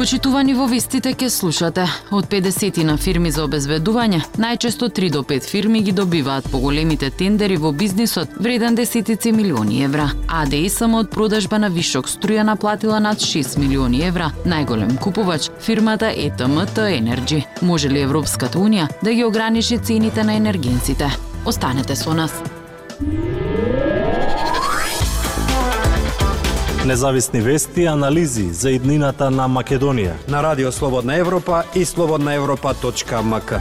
Почитувани во вестите ке слушате. Од 50 на фирми за обезбедување, најчесто 3 до 5 фирми ги добиваат поголемите тендери во бизнисот вреден десетици милиони евра. АДИ само од продажба на вишок струја наплатила над 6 милиони евра. Најголем купувач фирмата ЕТМТ Енерджи. Може ли Европската унија да ги ограничи цените на енергенците? Останете со нас. Независни вести и анализи за иднината на Македонија. На Радио Слободна Европа и слободнаевропа.мк.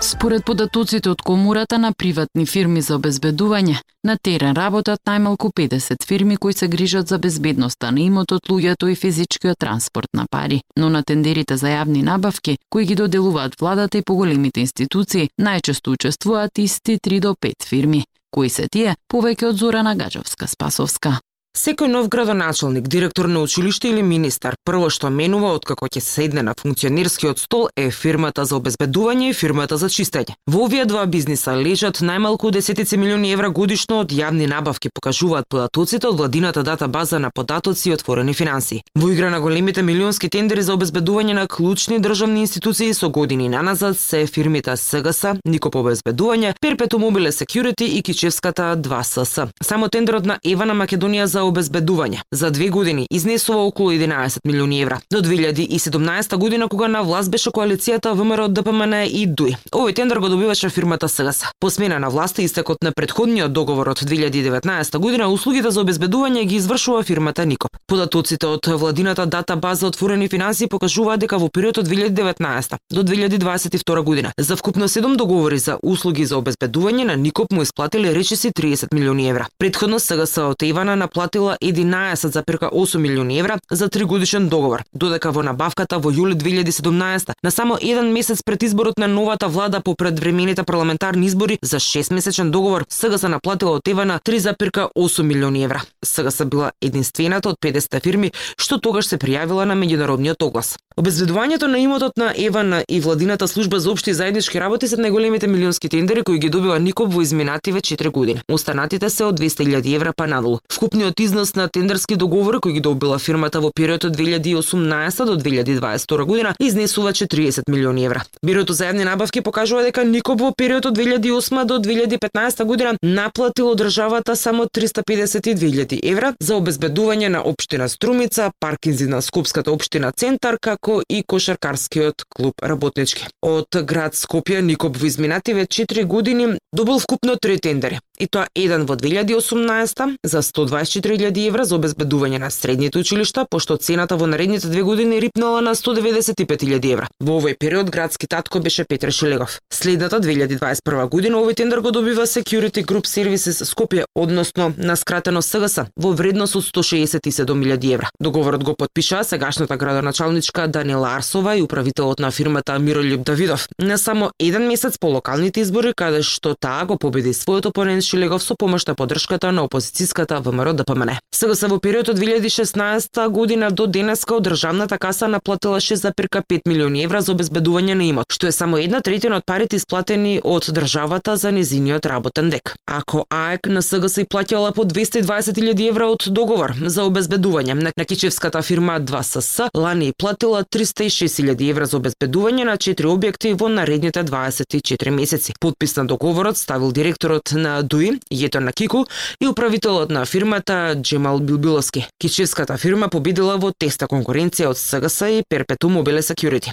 Според податоците од комурата на приватни фирми за обезбедување, на терен работат најмалку 50 фирми кои се грижат за безбедноста на имотот, луѓето и физичкиот транспорт на пари. Но на тендерите за јавни набавки, кои ги доделуваат владата и поголемите институции, најчесто учествуваат исти 3 до 5 фирми. Кои се тие? Повеќе од Зорана Гаджовска-Спасовска. Секој нов градоначалник, директор на училиште или министар, прво што менува откако ќе седне на функционерскиот стол е фирмата за обезбедување и фирмата за чистење. Во овие два бизниса лежат најмалку десетици милиони евра годишно од јавни набавки, покажуваат податоците од владината дата база на податоци и отворени финанси. Во игра на големите милионски тендери за обезбедување на клучни државни институции со години наназад се фирмите СГС, Никоп обезбедување, Перпетум Мобиле Security и Кичевската 2СС. Само тендерот на Ева на Македонија за обезбедување. За две години изнесува околу 11 милиони евра. До 2017 година кога на власт беше коалицијата ВМРО ДПМН и ДУИ. Овој тендер го добиваше фирмата СГС. По смена на власта и истекот на предходниот договор од 2019 година услугите за обезбедување ги извршува фирмата Никоп. Податоците од владината дата база отворени финанси покажуваат дека во период од 2019 до 2022 година за вкупно 7 договори за услуги за обезбедување на Никоп му исплатиле речиси 30 милиони евра. Предходно СГС од Ивана наплати платила 11,8 милиони евра за тригодишен договор, додека во набавката во јули 2017 на само еден месец пред изборот на новата влада по предвремените парламентарни избори за 6 месечен договор сега се наплатила од Евана 3,8 милиони евра. Сега се била единствената од 50 фирми што тогаш се пријавила на меѓународниот оглас. Обезбедувањето на имотот на Евана и владината служба за општи заеднички работи се најголемите милионски тендери кои ги добива Никоп во изминативе 4 години. Останатите се од 200.000 евра па надолу. Вкупниот износ на тендерски договори кои ги добила фирмата во периодот од 2018 до 2022 година изнесува 40 милиони евра. Бирото за јавни набавки покажува дека Никоп во периодот од 2008 до 2015 година наплатил од државата само 352.000 евра за обезбедување на општина Струмица, паркинзи на Скопската општина Центар, како и кошаркарскиот клуб Работнички. Од град Скопје Никоп во изминативе 4 години добил вкупно три тендери и тоа еден во 2018 за 124.000 евра за обезбедување на средните училишта, пошто цената во наредните две години рипнала на 195.000 евра. Во овој период градски татко беше Петре Шилегов. Следната 2021 година овој тендер го добива Security Group Services Скопје, односно на скратено СГС, во вредност од 167.000 евра. Договорот го подпишаа сегашната градоначалничка Данила Арсова и управителот на фирмата Миролјуб Давидов. Не само еден месец по локалните избори, каде што таа го победи својот опонент Шилегов со помошта подршката на опозицијската ВМРО да ДПМН. Сега се во период од 2016 година до денеска од државната каса наплатила 6,5 милиони евра за обезбедување на имот, што е само една третина од парите исплатени од државата за незиниот работен дек. Ако АЕК на СГС и платила по 220.000 евра од договор за обезбедување на Кичевската фирма 2СС, лани платила 306.000 евра за обезбедување на 4 објекти во наредните 24 месеци. Подпис на договорот ставил директорот на Туи, Јето на Кику и управителот на фирмата Джемал Билбиловски. Кичевската фирма победила во теста конкуренција од СГС и Перпету Мобиле Security.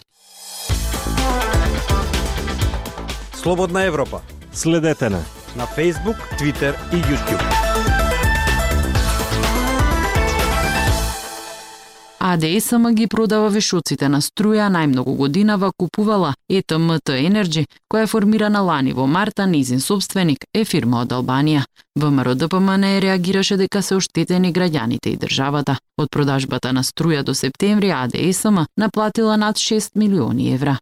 Слободна Европа. Следете на на Facebook, Twitter и YouTube. АДСМ ги продава вешоците на струја најмногу годинава купувала ЕТМТ Енерджи, која е формирана лани во марта, низин собственик е фирма од Албанија. ВМРО ДПМН реагираше дека се оштетени граѓаните и државата. Од продажбата на струја до септември АДСМ наплатила над 6 милиони евра.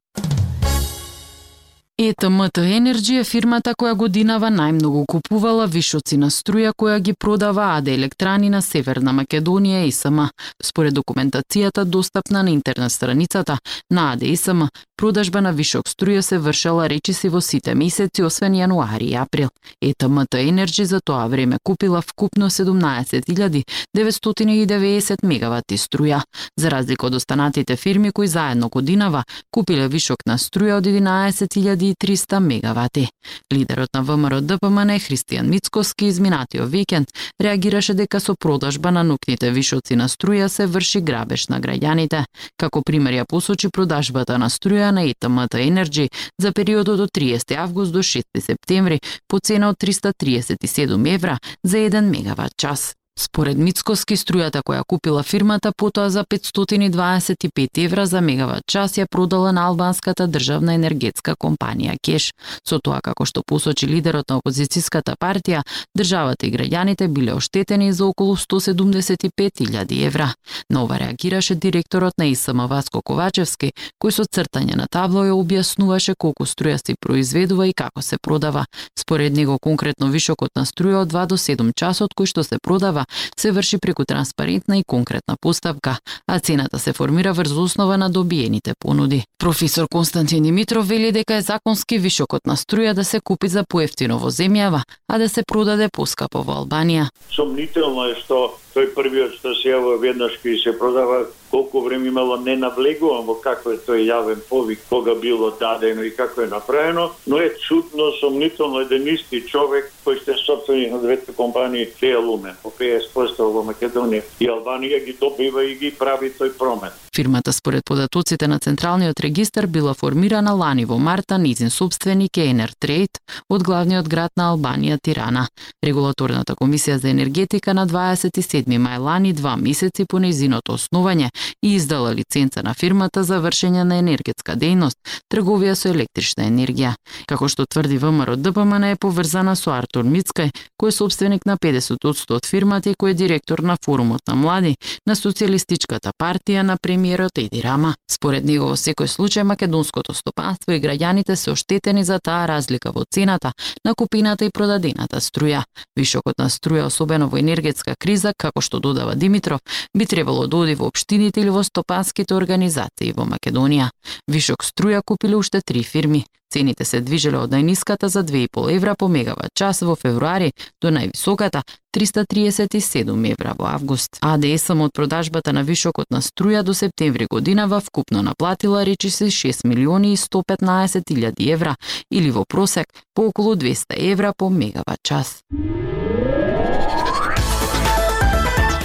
ЕТМТ Енерджи е фирмата која годинава најмногу купувала вишоци на струја која ги продава АД електрани на Северна Македонија и СМ. Според документацијата достапна на интернет страницата на АД СМ, продажба на вишок струја се вршела речиси во сите месеци освен јануари и април. ЕТМТ Енерджи за тоа време купила вкупно 17.990 мегавати струја, за разлика од останатите фирми кои заедно годинава купиле вишок на струја од 11.000 1300 мегавати. Лидерот на ВМРО ДПМН Христијан Мицкоски изминатиот викенд реагираше дека со продажба на нукните вишоци на струја се врши грабеж на граѓаните. Како пример ја посочи продажбата на струја на ИТМТ Енерджи за периодот од 30 август до 6 септември по цена од 337 евра за 1 мегават час. Според Мицкоски, струјата која купила фирмата потоа за 525 евра за мегават час ја продала на албанската државна енергетска компанија Кеш. Со тоа како што посочи лидерот на опозицијската партија, државата и граѓаните биле оштетени за околу 175.000 евра. На ова реагираше директорот на ИСМ Васко Ковачевски, кој со цртање на табло ја објаснуваше колку струја се произведува и како се продава. Според него конкретно вишокот на струја од 2 до 7 часот кој што се продава се врши преку транспарентна и конкретна поставка, а цената се формира врз основа на добиените понуди. Професор Константин Димитров вели дека е законски вишокот на струја да се купи за поевтино во земјава, а да се продаде поскапо во Албанија. Сомнително е што тој првиот што се јавува веднаш и се продава колку време имало не навлегувам во како е тој јавен повик, кога било дадено и како е направено, но е чудно, сомнително еден исти човек кој сте собственик на двете компании Теалуме, по 50% во Македонија и Албанија ги добива и ги прави тој промен Фирмата според податоците на Централниот регистар била формирана лани во марта, низин собственик е Енер Трейд од главниот град на Албанија Тирана. Регулаторната комисија за енергетика на 27 мај лани, два месеци по нејзиното основање, и издала лиценца на фирмата за вршење на енергетска дејност, трговија со електрична енергија. Како што тврди ВМРО ДПМН е поврзана со Артур Мицкај, кој е собственик на 50% од фирмата и кој е директор на форумот на млади на Социјалистичката партија на премиерот Еди Рама. Според него во секој случај македонското стопанство и граѓаните се оштетени за таа разлика во цената на купината и продадената струја. Вишокот на струја, особено во енергетска криза, како што додава Димитров, би требало да оди во општините или во стопанските организации во Македонија. Вишок струја купиле уште три фирми. Цените се движеле од најниската за 2,5 евра по мегават час во февруари до највисоката 337 евра во август. АДСМ од продажбата на вишокот на струја до септември годинава вкупно наплатила речиси 6 милиони и 115 илјади евра или во просек по околу 200 евра по мегават час.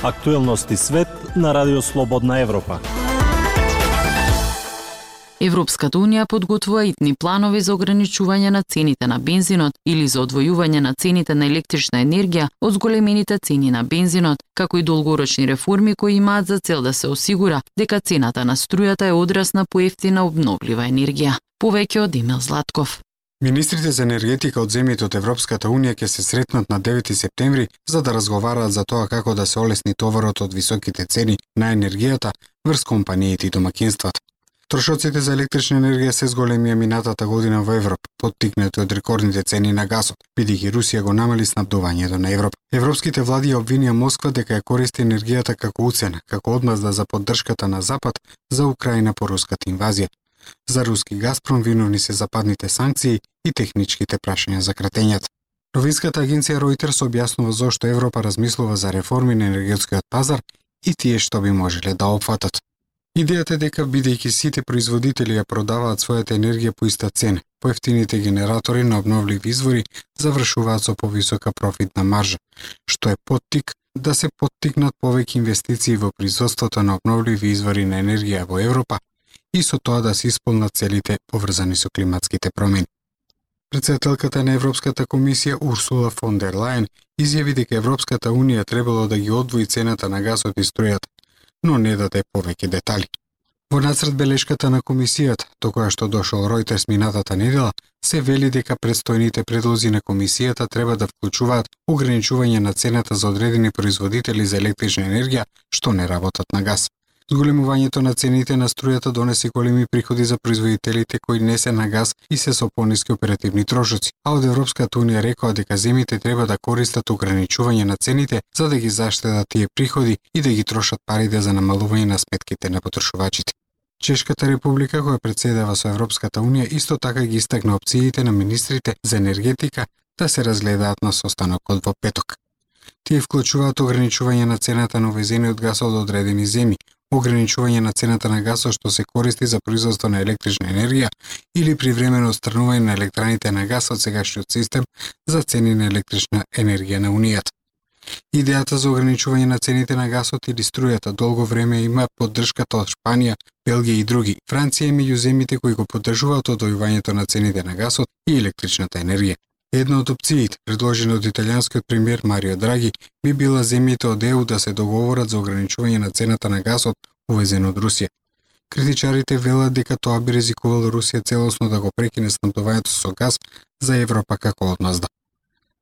Актуелности свет на Радио Слободна Европа. Европската Унија подготвува итни планови за ограничување на цените на бензинот или за одвојување на цените на електрична енергија од зголемените цени на бензинот, како и долгорочни реформи кои имаат за цел да се осигура дека цената на струјата е одрас на поевтина обновлива енергија. Повеќе од Емил Златков. Министрите за енергетика од земјите од Европската Унија ќе се сретнат на 9 септември за да разговараат за тоа како да се олесни товарот од високите цени на енергијата врз компаниите и домакинствата. Трошоците за електрична енергија се зголемија минатата година во Европа, поттикнати од рекордните цени на газот, бидејќи Русија го намали снабдувањето на Европа. Европските влади обвинија Москва дека ја користи енергијата како уцена, како одмазда за поддршката на Запад за Украина по руската инвазија. За руски Газпром виновни се западните санкции и техничките прашања за кратењата. Новинската агенција Reuters објаснува зошто Европа размислува за реформи на енергетскиот пазар и тие што би можеле да опфатат. Идејата е дека бидејќи сите производители ја продаваат својата енергија по иста цена, поевтините генератори на обновливи извори завршуваат со повисока профитна маржа, што е поттик да се поттикнат повеќе инвестиции во производството на обновливи извори на енергија во Европа и со тоа да се исполнат целите поврзани со климатските промени. Председателката на Европската комисија Урсула фон дер Лајен изјави дека Европската унија требало да ги одвои цената на газот и струјата, но не даде повеќе детали. Во нацрт белешката на комисијата, до која што дошол Ројтерс минатата недела, се вели дека предстојните предлози на комисијата треба да вклучуваат ограничување на цената за одредени производители за електрична енергија што не работат на газ. Зголемувањето на цените на струјата донесе големи приходи за производителите кои не се на газ и се со пониски оперативни трошоци, а од Европската унија рекоа дека земите треба да користат ограничување на цените за да ги заштедат тие приходи и да ги трошат парите за намалување на сметките на потрошувачите. Чешката република, која председава со Европската Унија, исто така ги истакна опциите на министрите за енергетика да се разгледаат на состанокот во петок. Тие вклучуваат ограничување на цената на увезениот газ од одредени земи, ограничување на цената на гасот што се користи за производство на електрична енергија или привремено отстранување на електраните на гас од сегашниот систем за цени на електрична енергија на Унијата. Идејата за ограничување на цените на гасот или струјата долго време има поддршката од Шпанија, Белгија и други. Франција е меѓу земите кои го поддржуваат одојувањето на цените на гасот и електричната енергија. Една од опциите, предложена од италијанскиот премиер Марио Драги, би била земјите од ЕУ да се договорат за ограничување на цената на гасот увезен од Русија. Критичарите велат дека тоа би ризикувало Русија целосно да го прекине снабдувањето со газ за Европа како одмазда.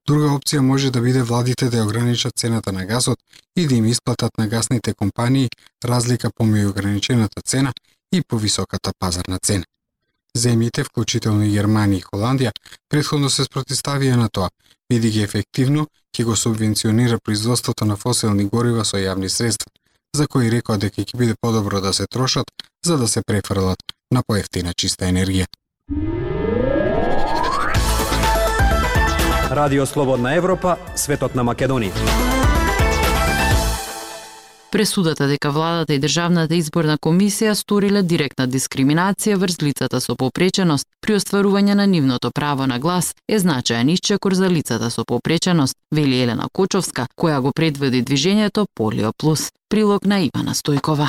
Друга опција може да биде владите да ја ограничат цената на газот и да им исплатат на гасните компании разлика помеѓу ограничената цена и повисоката пазарна цена. Земјите, вклучително и Германија и Холандија, предходно се спротиставија на тоа, бидејќи ефективно ќе го субвенционира производството на фосилни горива со јавни средства, за кои рекоа дека ќе биде подобро да се трошат за да се префрлат на поевтина чиста енергија. Радио Слободна Европа, светот на Македонија. Пресудата дека владата и Државната изборна комисија сториле директна дискриминација врз лицата со попреченост при остварување на нивното право на глас е значаен исчекор за лицата со попреченост, вели Елена Кочовска, која го предводи движењето Полио Плюс. Прилог на Ивана Стојкова.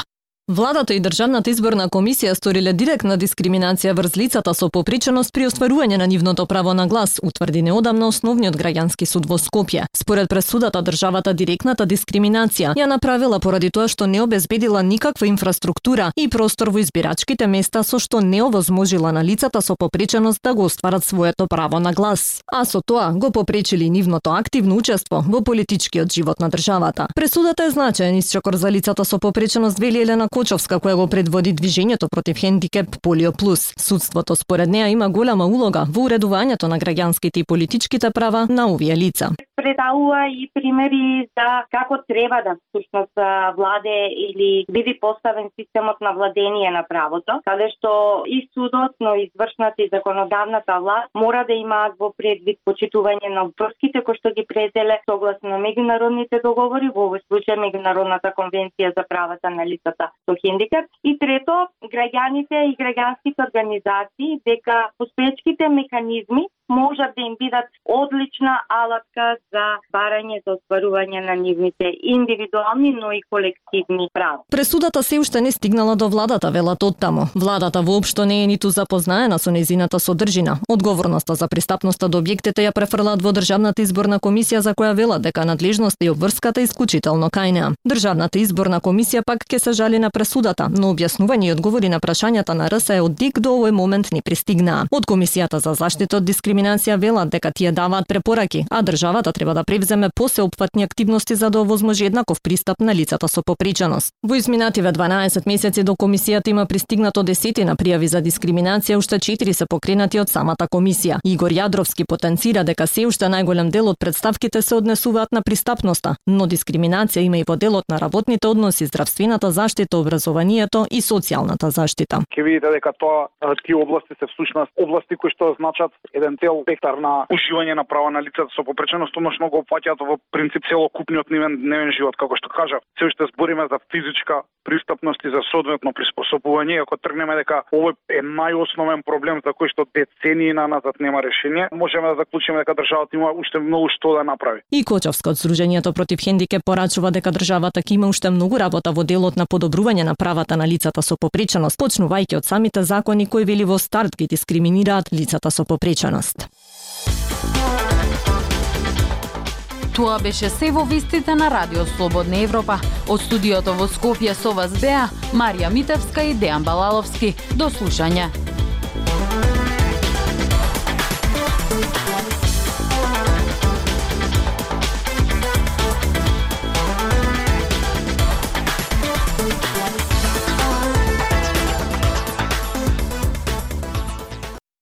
Владата и Државната изборна комисија сториле директна дискриминација врз лицата со поприченост при остварување на нивното право на глас, утврди неодамна основниот граѓански суд во Скопје. Според пресудата државата директната дискриминација ја направила поради тоа што не обезбедила никаква инфраструктура и простор во избирачките места со што не овозможила на лицата со попреченост да го остварат своето право на глас. А со тоа го попречили нивното активно учество во политичкиот живот на државата. Пресудата е значаен исчекор за лицата со попреченост вели Елена Кочовска која го предводи движењето против хендикеп Полио Плюс. Судството според неа има голема улога во уредувањето на граѓанските и политичките права на овие лица. Предавува и примери за како треба да всушност владе или биде поставен системот на владение на правото, каде што и судот, но и извршната и законодавната власт мора да имаат во предвид почитување на врските кои што ги презеле согласно меѓународните договори, во овој случај меѓународната конвенција за правата на лицата со хендикап. И трето, граѓаните и граѓанските организации дека постоечките механизми можат да им бидат одлична алатка за барање за остварување на нивните индивидуални, но и колективни права. Пресудата се уште не стигнала до владата, велат од таму. Владата воопшто не е ниту запознаена со незината содржина. Одговорноста за пристапноста до објектите ја префрлат во Државната изборна комисија за која велат дека надлежноста и обврската исклучително кај неа. Државната изборна комисија пак ќе се жали на пресудата, но објаснување и одговори на прашањата на РСЕ од ДИК до овој момент не пристигнаа. Од Комисијата за заштита од дискриминација дискриминација велат дека тие даваат препораки, а државата треба да превземе посеопфатни активности за да овозможи еднаков пристап на лицата со попреченост. Во изминативе 12 месеци до комисијата има пристигнато десетина пријави за дискриминација, уште 4 се покренати од самата комисија. Игор Јадровски потенцира дека се уште најголем дел од представките се однесуваат на пристапноста, но дискриминација има и во делот на работните односи, здравствената заштита, образованието и социјалната заштита. Ке видите дека тоа тие области се всушност области кои што значат еден цел спектар на уживање на права на лицата со попреченост, односно го опфаќаат во принцип целокупниот нивен дневен живот, како што кажав. Се уште збориме за физичка пристапност и за соодветно приспособување, ако тргнеме дека овој е најосновен проблем за кој што децении на назад нема решение, можеме да заклучиме дека државата има уште многу што да направи. И Кочовска од Сдруженијето против хендикеп порачува дека државата ќе има уште многу работа во делот на подобрување на правата на лицата со попреченост, почнувајќи од самите закони кои вели во старт ги дискриминираат лицата со попреченост. Тоа беше се во вестите на Радио Слободна Европа. Од студиото во Скопје со вас беа Марија Митевска и Дејан Балаловски. До слушање.